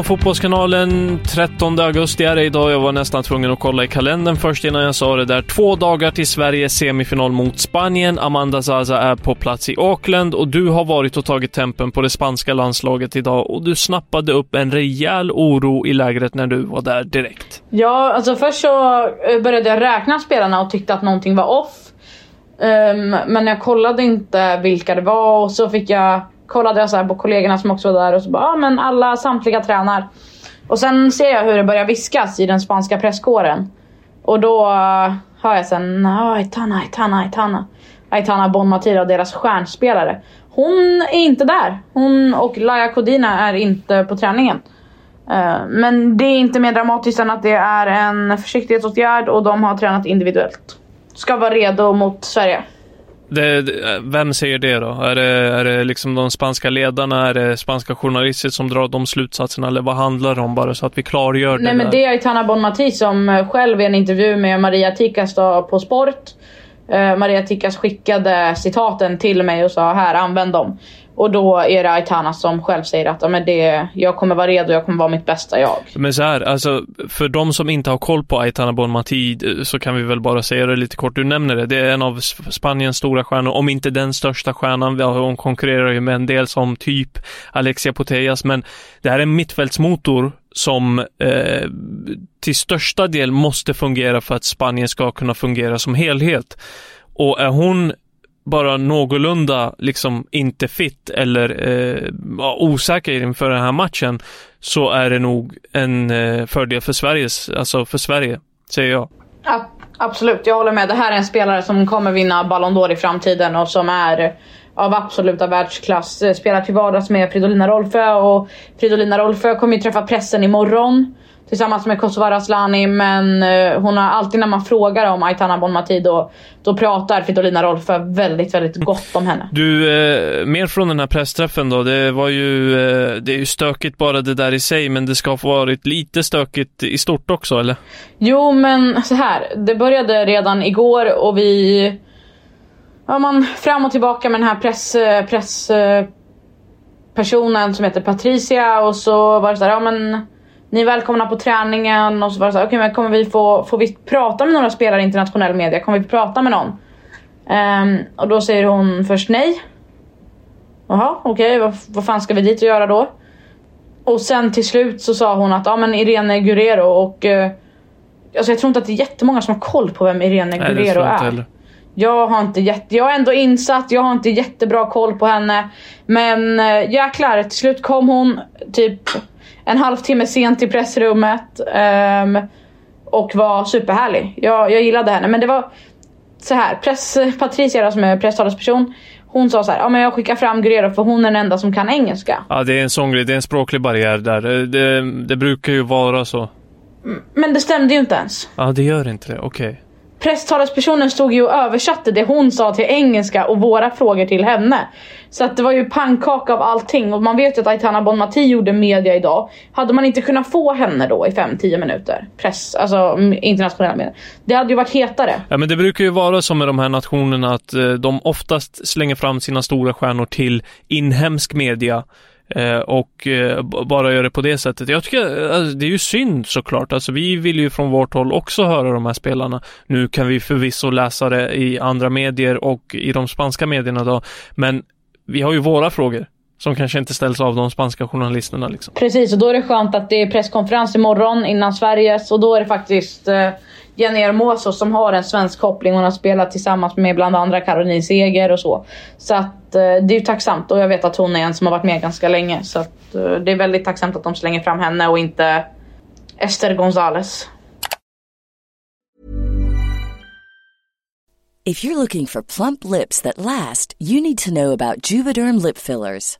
Damfotbollskanalen 13 augusti är det idag. Jag var nästan tvungen att kolla i kalendern först innan jag sa det där. Två dagar till Sveriges semifinal mot Spanien. Amanda Zaza är på plats i Auckland och du har varit och tagit tempen på det spanska landslaget idag och du snappade upp en rejäl oro i lägret när du var där direkt. Ja, alltså först så eh, började jag räkna spelarna och tyckte att någonting var off. Um, men jag kollade inte vilka det var och så fick jag kollade jag så på kollegorna som också var där och så bara, ja men alla, samtliga tränar. Och sen ser jag hur det börjar viskas i den spanska presskåren. Och då eh, hör jag sen, Aitana, Aitana, Aitana. Aitana Bonmatira, deras stjärnspelare. Hon är inte där. Hon och Laia Kodina är inte på träningen. Eh, men det är inte mer dramatiskt än att det är en försiktighetsåtgärd och de har tränat individuellt. Ska vara redo mot Sverige. Det, vem säger det då? Är det, är det liksom de spanska ledarna? Är det spanska journalister som drar de slutsatserna? Eller vad handlar det om bara så att vi klargör det Nej men det är Aitana Bonmati som själv i en intervju med Maria Tikas på Sport. Eh, Maria Tikas skickade citaten till mig och sa här använd dem. Och då är det Aitana som själv säger att ja, men det, jag kommer vara redo, jag kommer vara mitt bästa jag. Men så här, alltså för de som inte har koll på Aitana Bonmati eh, så kan vi väl bara säga det lite kort. Du nämner det, det är en av Spaniens stora stjärnor, om inte den största stjärnan. Hon konkurrerar ju med en del som typ Alexia Putellas, men det här är en mittfältsmotor som eh, till största del måste fungera för att Spanien ska kunna fungera som helhet. Och är hon bara någorlunda liksom inte fit eller eh, osäker inför den här matchen så är det nog en eh, fördel för Sveriges, alltså för Sverige, säger jag. Ja, absolut, jag håller med. Det här är en spelare som kommer vinna Ballon d'Or i framtiden och som är av absoluta världsklass. Spelar till vardags med Fridolina Rolfö och Fridolina Rolfö kommer ju träffa pressen imorgon tillsammans med Kosovare Asllani. Men uh, hon har alltid när man frågar om Aitana Bonmati då, då pratar Fridolina Rolfö väldigt, väldigt gott om henne. Du, eh, mer från den här pressträffen då. Det var ju, eh, det är ju stökigt bara det där i sig, men det ska ha varit lite stökigt i stort också, eller? Jo, men så här. Det började redan igår och vi ja, man fram och tillbaka med den här press, press personen som heter Patricia och så var det såhär, ja men ni är välkomna på träningen och så var det så okej okay, men kommer vi få, får vi prata med några spelare i internationell media? Kommer vi prata med någon? Um, och då säger hon först nej. Jaha okej, okay, vad, vad fan ska vi dit och göra då? Och sen till slut så sa hon att ja men Irene Guerrero och uh, Alltså jag tror inte att det är jättemånga som har koll på vem Irene nej, Guerrero är. Jag har inte jätte, jag är ändå insatt, jag har inte jättebra koll på henne. Men äh, jäklar, till slut kom hon typ en halvtimme sent till pressrummet. Um, och var superhärlig. Jag, jag gillade henne. Men det var så här. Press, Patricia som är presstalesperson. Hon sa så här, ja men jag skickar fram Guerrero för hon är den enda som kan engelska. Ja det är en sån grej, det är en språklig barriär där. Det, det brukar ju vara så. Men det stämde ju inte ens. Ja det gör inte det, okej. Okay presstalespersonen stod ju och översatte det hon sa till engelska och våra frågor till henne. Så att det var ju pannkaka av allting och man vet ju att Aitana Bonmati gjorde media idag. Hade man inte kunnat få henne då i 5-10 minuter, press, alltså internationella medier. Det hade ju varit hetare. Ja men det brukar ju vara så med de här nationerna att eh, de oftast slänger fram sina stora stjärnor till inhemsk media Eh, och eh, bara gör det på det sättet. Jag tycker alltså, det är ju synd såklart. Alltså vi vill ju från vårt håll också höra de här spelarna. Nu kan vi förvisso läsa det i andra medier och i de spanska medierna då. Men vi har ju våra frågor som kanske inte ställs av de spanska journalisterna. Liksom. Precis, och då är det skönt att det är presskonferens imorgon innan Sveriges och då är det faktiskt eh, Jenny Hermoso som har en svensk koppling. Hon har spelat tillsammans med bland andra Caroline Seger och så. Så att eh, det är ju tacksamt och jag vet att hon är en som har varit med ganska länge. Så att eh, det är väldigt tacksamt att de slänger fram henne och inte Esther Gonzales. If you're looking for plump lips that last, you need to know about Juvederm lip fillers.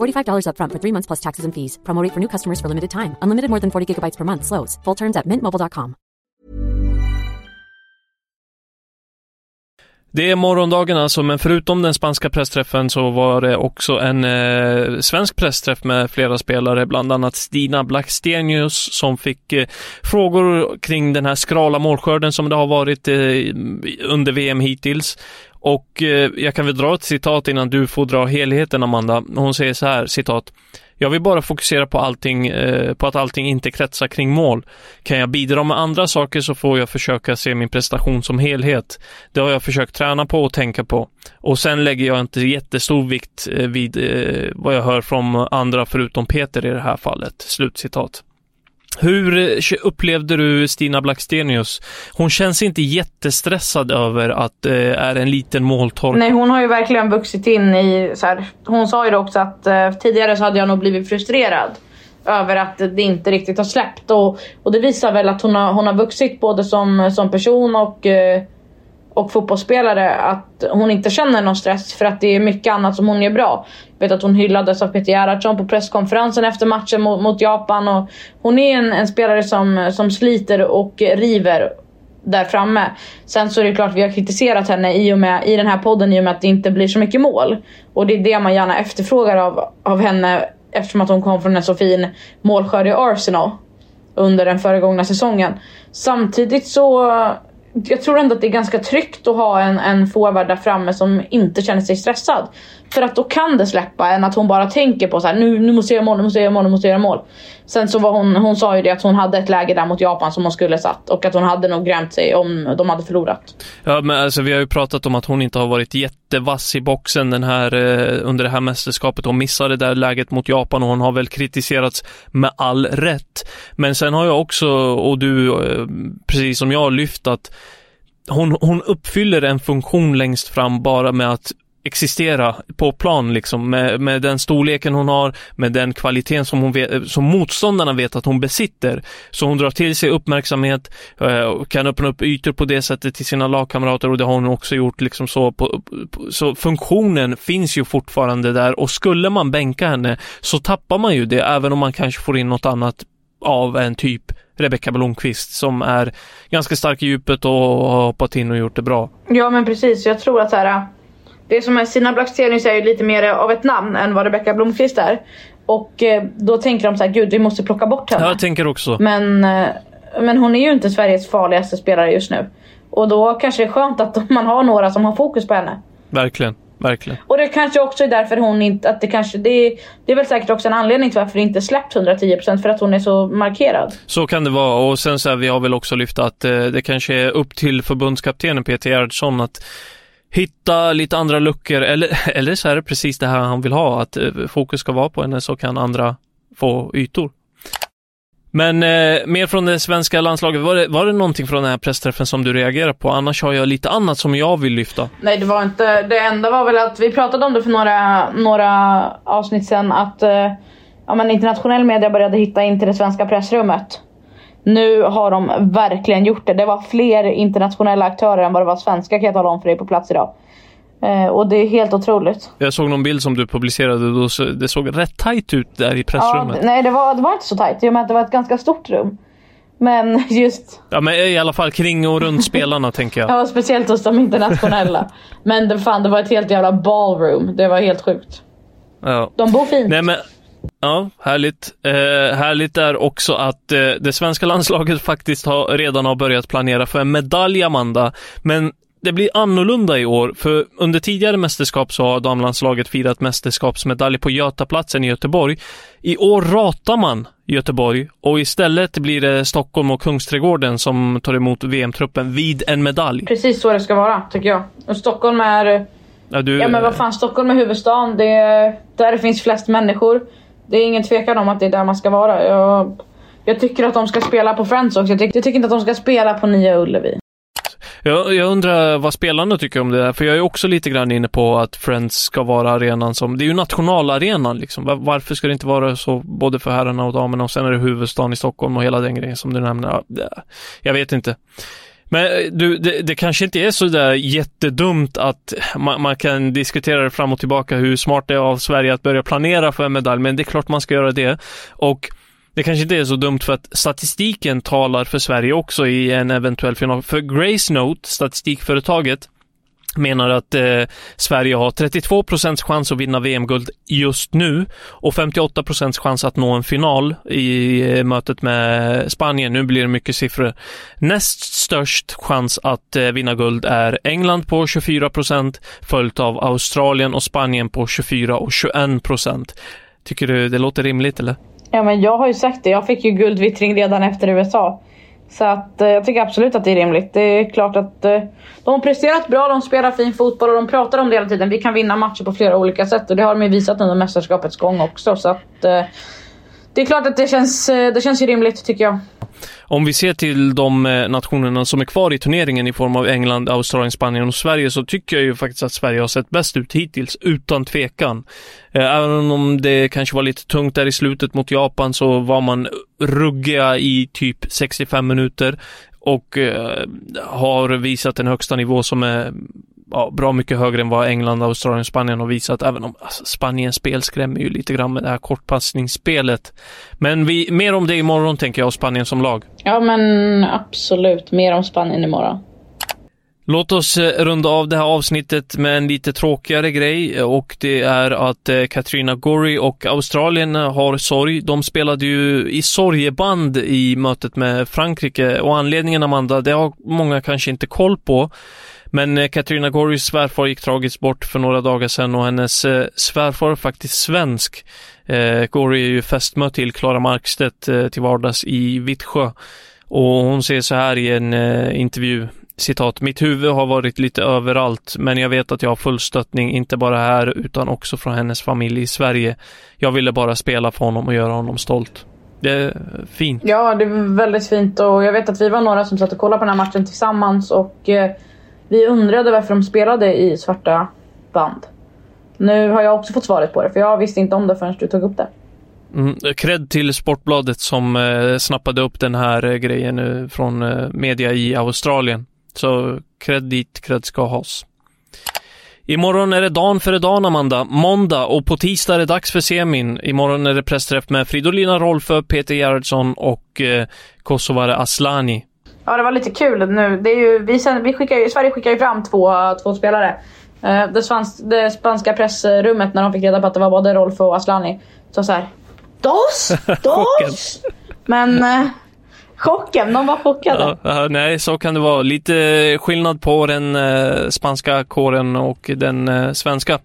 $45 upfront for three months plus taxes and fees. Promo rate for new customers for limited time. Unlimited more than 40 gigabytes per month. Slows. Full terms at mintmobile.com. Det är morgondagen alltså, men förutom den spanska pressträffen så var det också en eh, svensk pressträff med flera spelare, bland annat Stina Blackstenius som fick eh, frågor kring den här skrala målskörden som det har varit eh, under VM hittills. Och eh, jag kan väl dra ett citat innan du får dra helheten, Amanda. Hon säger så här, citat. Jag vill bara fokusera på allting, eh, på att allting inte kretsar kring mål. Kan jag bidra med andra saker så får jag försöka se min prestation som helhet. Det har jag försökt träna på och tänka på. Och sen lägger jag inte jättestor vikt eh, vid eh, vad jag hör från andra förutom Peter i det här fallet. Slutcitat. Hur eh, upplevde du Stina Blackstenius? Hon känns inte jättestressad över att det eh, är en liten måltork. Nej, hon har ju verkligen vuxit in i... Så här, hon sa ju också att eh, tidigare så hade jag nog blivit frustrerad över att det inte riktigt har släppt. Och, och det visar väl att hon har, hon har vuxit både som, som person och eh, och fotbollsspelare att hon inte känner någon stress för att det är mycket annat som hon gör bra. Jag vet att hon hyllades av Peter Gerhardsson på presskonferensen efter matchen mot, mot Japan. Och hon är en, en, spelare som, som sliter och river där framme. Sen så är det klart vi har kritiserat henne i, och med, i den här podden i och med att det inte blir så mycket mål. Och det är det man gärna efterfrågar av, av henne eftersom att hon kom från en så fin målskörd i Arsenal under den föregångna säsongen. Samtidigt så jag tror ändå att det är ganska tryggt att ha en, en forward där framme som inte känner sig stressad. För att då kan det släppa än att hon bara tänker på så här, nu, nu måste jag göra mål, nu måste jag göra mål, nu måste jag göra mål. Sen så var hon, hon sa ju det att hon hade ett läge där mot Japan som hon skulle satt och att hon hade nog grämt sig om de hade förlorat. Ja, men alltså vi har ju pratat om att hon inte har varit jättevass i boxen den här, eh, under det här mästerskapet. Hon missade det där läget mot Japan och hon har väl kritiserats med all rätt. Men sen har jag också, och du, eh, precis som jag, lyft att hon, hon uppfyller en funktion längst fram bara med att existera på plan liksom med, med den storleken hon har, med den kvaliteten som, hon vet, som motståndarna vet att hon besitter. Så hon drar till sig uppmärksamhet, eh, kan öppna upp ytor på det sättet till sina lagkamrater och det har hon också gjort liksom så. På, på, så funktionen finns ju fortfarande där och skulle man bänka henne så tappar man ju det även om man kanske får in något annat av en typ Rebecka Blomqvist som är ganska stark i djupet och har hoppat in och gjort det bra. Ja men precis, jag tror att så här det som är Stina Blackstenius är ju lite mer av ett namn än vad Rebecka Blomqvist är. Och eh, då tänker de så här, gud vi måste plocka bort henne. Jag tänker också. Men, eh, men hon är ju inte Sveriges farligaste spelare just nu. Och då kanske det är skönt att man har några som har fokus på henne. Verkligen. Verkligen. Och det kanske också är därför hon inte, att det kanske, det det är väl säkert också en anledning till varför det inte släppt 110% för att hon är så markerad. Så kan det vara och sen så här, vi har väl också lyft att eh, det kanske är upp till förbundskaptenen Peter Gerhardsson att hitta lite andra luckor eller, eller så är det precis det här han vill ha, att eh, fokus ska vara på henne så kan andra få ytor. Men eh, mer från det svenska landslaget, var det, var det någonting från den här pressträffen som du reagerade på? Annars har jag lite annat som jag vill lyfta. Nej det var inte, det enda var väl att vi pratade om det för några, några avsnitt sedan att eh, ja, men internationell media började hitta in till det svenska pressrummet. Nu har de verkligen gjort det. Det var fler internationella aktörer än vad det var svenska kan jag tala om för dig på plats idag. Eh, och det är helt otroligt. Jag såg någon bild som du publicerade och det såg rätt tajt ut där i pressrummet. Ja, nej det var, det var inte så tajt i och med att det var ett ganska stort rum. Men just... Ja men i alla fall kring och runt spelarna tänker jag. Ja speciellt hos de internationella. men det, fan, det var ett helt jävla ballroom. Det var helt sjukt. Ja. De bor fint. Nej men Ja, härligt. Eh, härligt är också att eh, det svenska landslaget faktiskt har, redan har börjat planera för en medalj, Amanda. Men det blir annorlunda i år, för under tidigare mästerskap så har damlandslaget firat mästerskapsmedalj på Götaplatsen i Göteborg. I år ratar man Göteborg och istället blir det Stockholm och Kungsträdgården som tar emot VM-truppen vid en medalj. Precis så det ska vara, tycker jag. Och Stockholm är... Ja, du... ja men vad fan, Stockholm är huvudstaden. Det är där det finns flest människor. Det är ingen tvekan om att det är där man ska vara. Jag, jag tycker att de ska spela på Friends också. Jag tycker, jag tycker inte att de ska spela på Nya Ullevi. Jag, jag undrar vad spelarna tycker om det här, för jag är också lite grann inne på att Friends ska vara arenan som, det är ju nationalarenan liksom. Varför ska det inte vara så både för herrarna och damerna och sen är det huvudstaden i Stockholm och hela den grejen som du nämner. Jag vet inte. Men eh, du, det, det, kanske inte är så där jättedumt att man, man, kan diskutera det fram och tillbaka hur smart det är av Sverige att börja planera för en medalj, men det är klart man ska göra det. Och det kanske inte är så dumt för att statistiken talar för Sverige också i en eventuell final. För Grace Note, statistikföretaget, menar att eh, Sverige har 32 procents chans att vinna VM-guld just nu och 58 procents chans att nå en final i eh, mötet med Spanien. Nu blir det mycket siffror. Näst störst chans att eh, vinna guld är England på 24 procent, följt av Australien och Spanien på 24 och 21 procent. Tycker du det låter rimligt eller? Ja men jag har ju sagt det, jag fick ju guldvittring redan efter USA. Så att eh, jag tycker absolut att det är rimligt. Det är klart att eh, de har presterat bra, de spelar fin fotboll och de pratar om det hela tiden. Vi kan vinna matcher på flera olika sätt och det har de ju visat under mästerskapets gång också. Så att eh, det är klart att det känns, det känns ju rimligt tycker jag. Om vi ser till de eh, nationerna som är kvar i turneringen i form av England, Australien, Spanien och Sverige så tycker jag ju faktiskt att Sverige har sett bäst ut hittills, utan tvekan. Eh, även om det kanske var lite tungt där i slutet mot Japan så var man ruggiga i typ 65 minuter och eh, har visat en högsta nivå som är ja, bra mycket högre än vad England, Australien och Spanien har visat, även om alltså, Spaniens spel skrämmer ju lite grann med det här kortpassningsspelet. Men vi, mer om det imorgon tänker jag, och Spanien som lag. Ja, men absolut. Mer om Spanien imorgon. Låt oss eh, runda av det här avsnittet med en lite tråkigare grej och det är att eh, Katrina Gorry och Australien har sorg. De spelade ju i sorgeband i mötet med Frankrike och anledningen Amanda, det har många kanske inte koll på. Men Katrina Katarina Gorys svärfar gick tragiskt bort för några dagar sedan och hennes eh, svärfar är faktiskt svensk. Eh, Gory är ju fästmö till Klara Markstedt till vardags i Vittsjö. Och hon säger så här i en intervju citat, mitt huvud har varit lite överallt, men jag vet att jag har full stöttning, inte bara här, utan också från hennes familj i Sverige. Jag ville bara spela för honom och göra honom stolt. Det är fint. Ja, det är väldigt fint och jag vet att vi var några som satt och kollade på den här matchen tillsammans och eh, vi undrade varför de spelade i svarta band. Nu har jag också fått svaret på det, för jag visste inte om det förrän du tog upp det. Mm, cred till Sportbladet som eh, snappade upp den här eh, grejen nu från eh, media i Australien. Så cred dit cred ska has. Imorgon är det dagen före dagen, Amanda. Måndag och på tisdag är det dags för semin. Imorgon är det pressträff med Fridolina Rolfö, Peter Gerhardsson och eh, kosovare Aslani. Ja, det var lite kul nu. Det är ju, vi, sen, vi skickar ju, Sverige skickar ju fram två, två spelare. Uh, det, svans, det spanska pressrummet när de fick reda på att det var både Rolf och Aslani. Så så här, Dos, dos. Men eh, chocken, de var chockade. Ja, nej, så kan det vara. Lite skillnad på den eh, spanska kåren och den eh, svenska.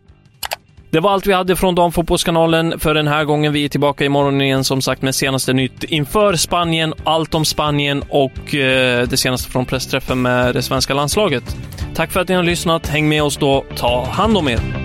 Det var allt vi hade från Damfotbollskanalen för den här gången. Vi är tillbaka imorgon igen som sagt med senaste nytt inför Spanien, allt om Spanien och eh, det senaste från pressträffen med det svenska landslaget. Tack för att ni har lyssnat. Häng med oss då. Ta hand om er.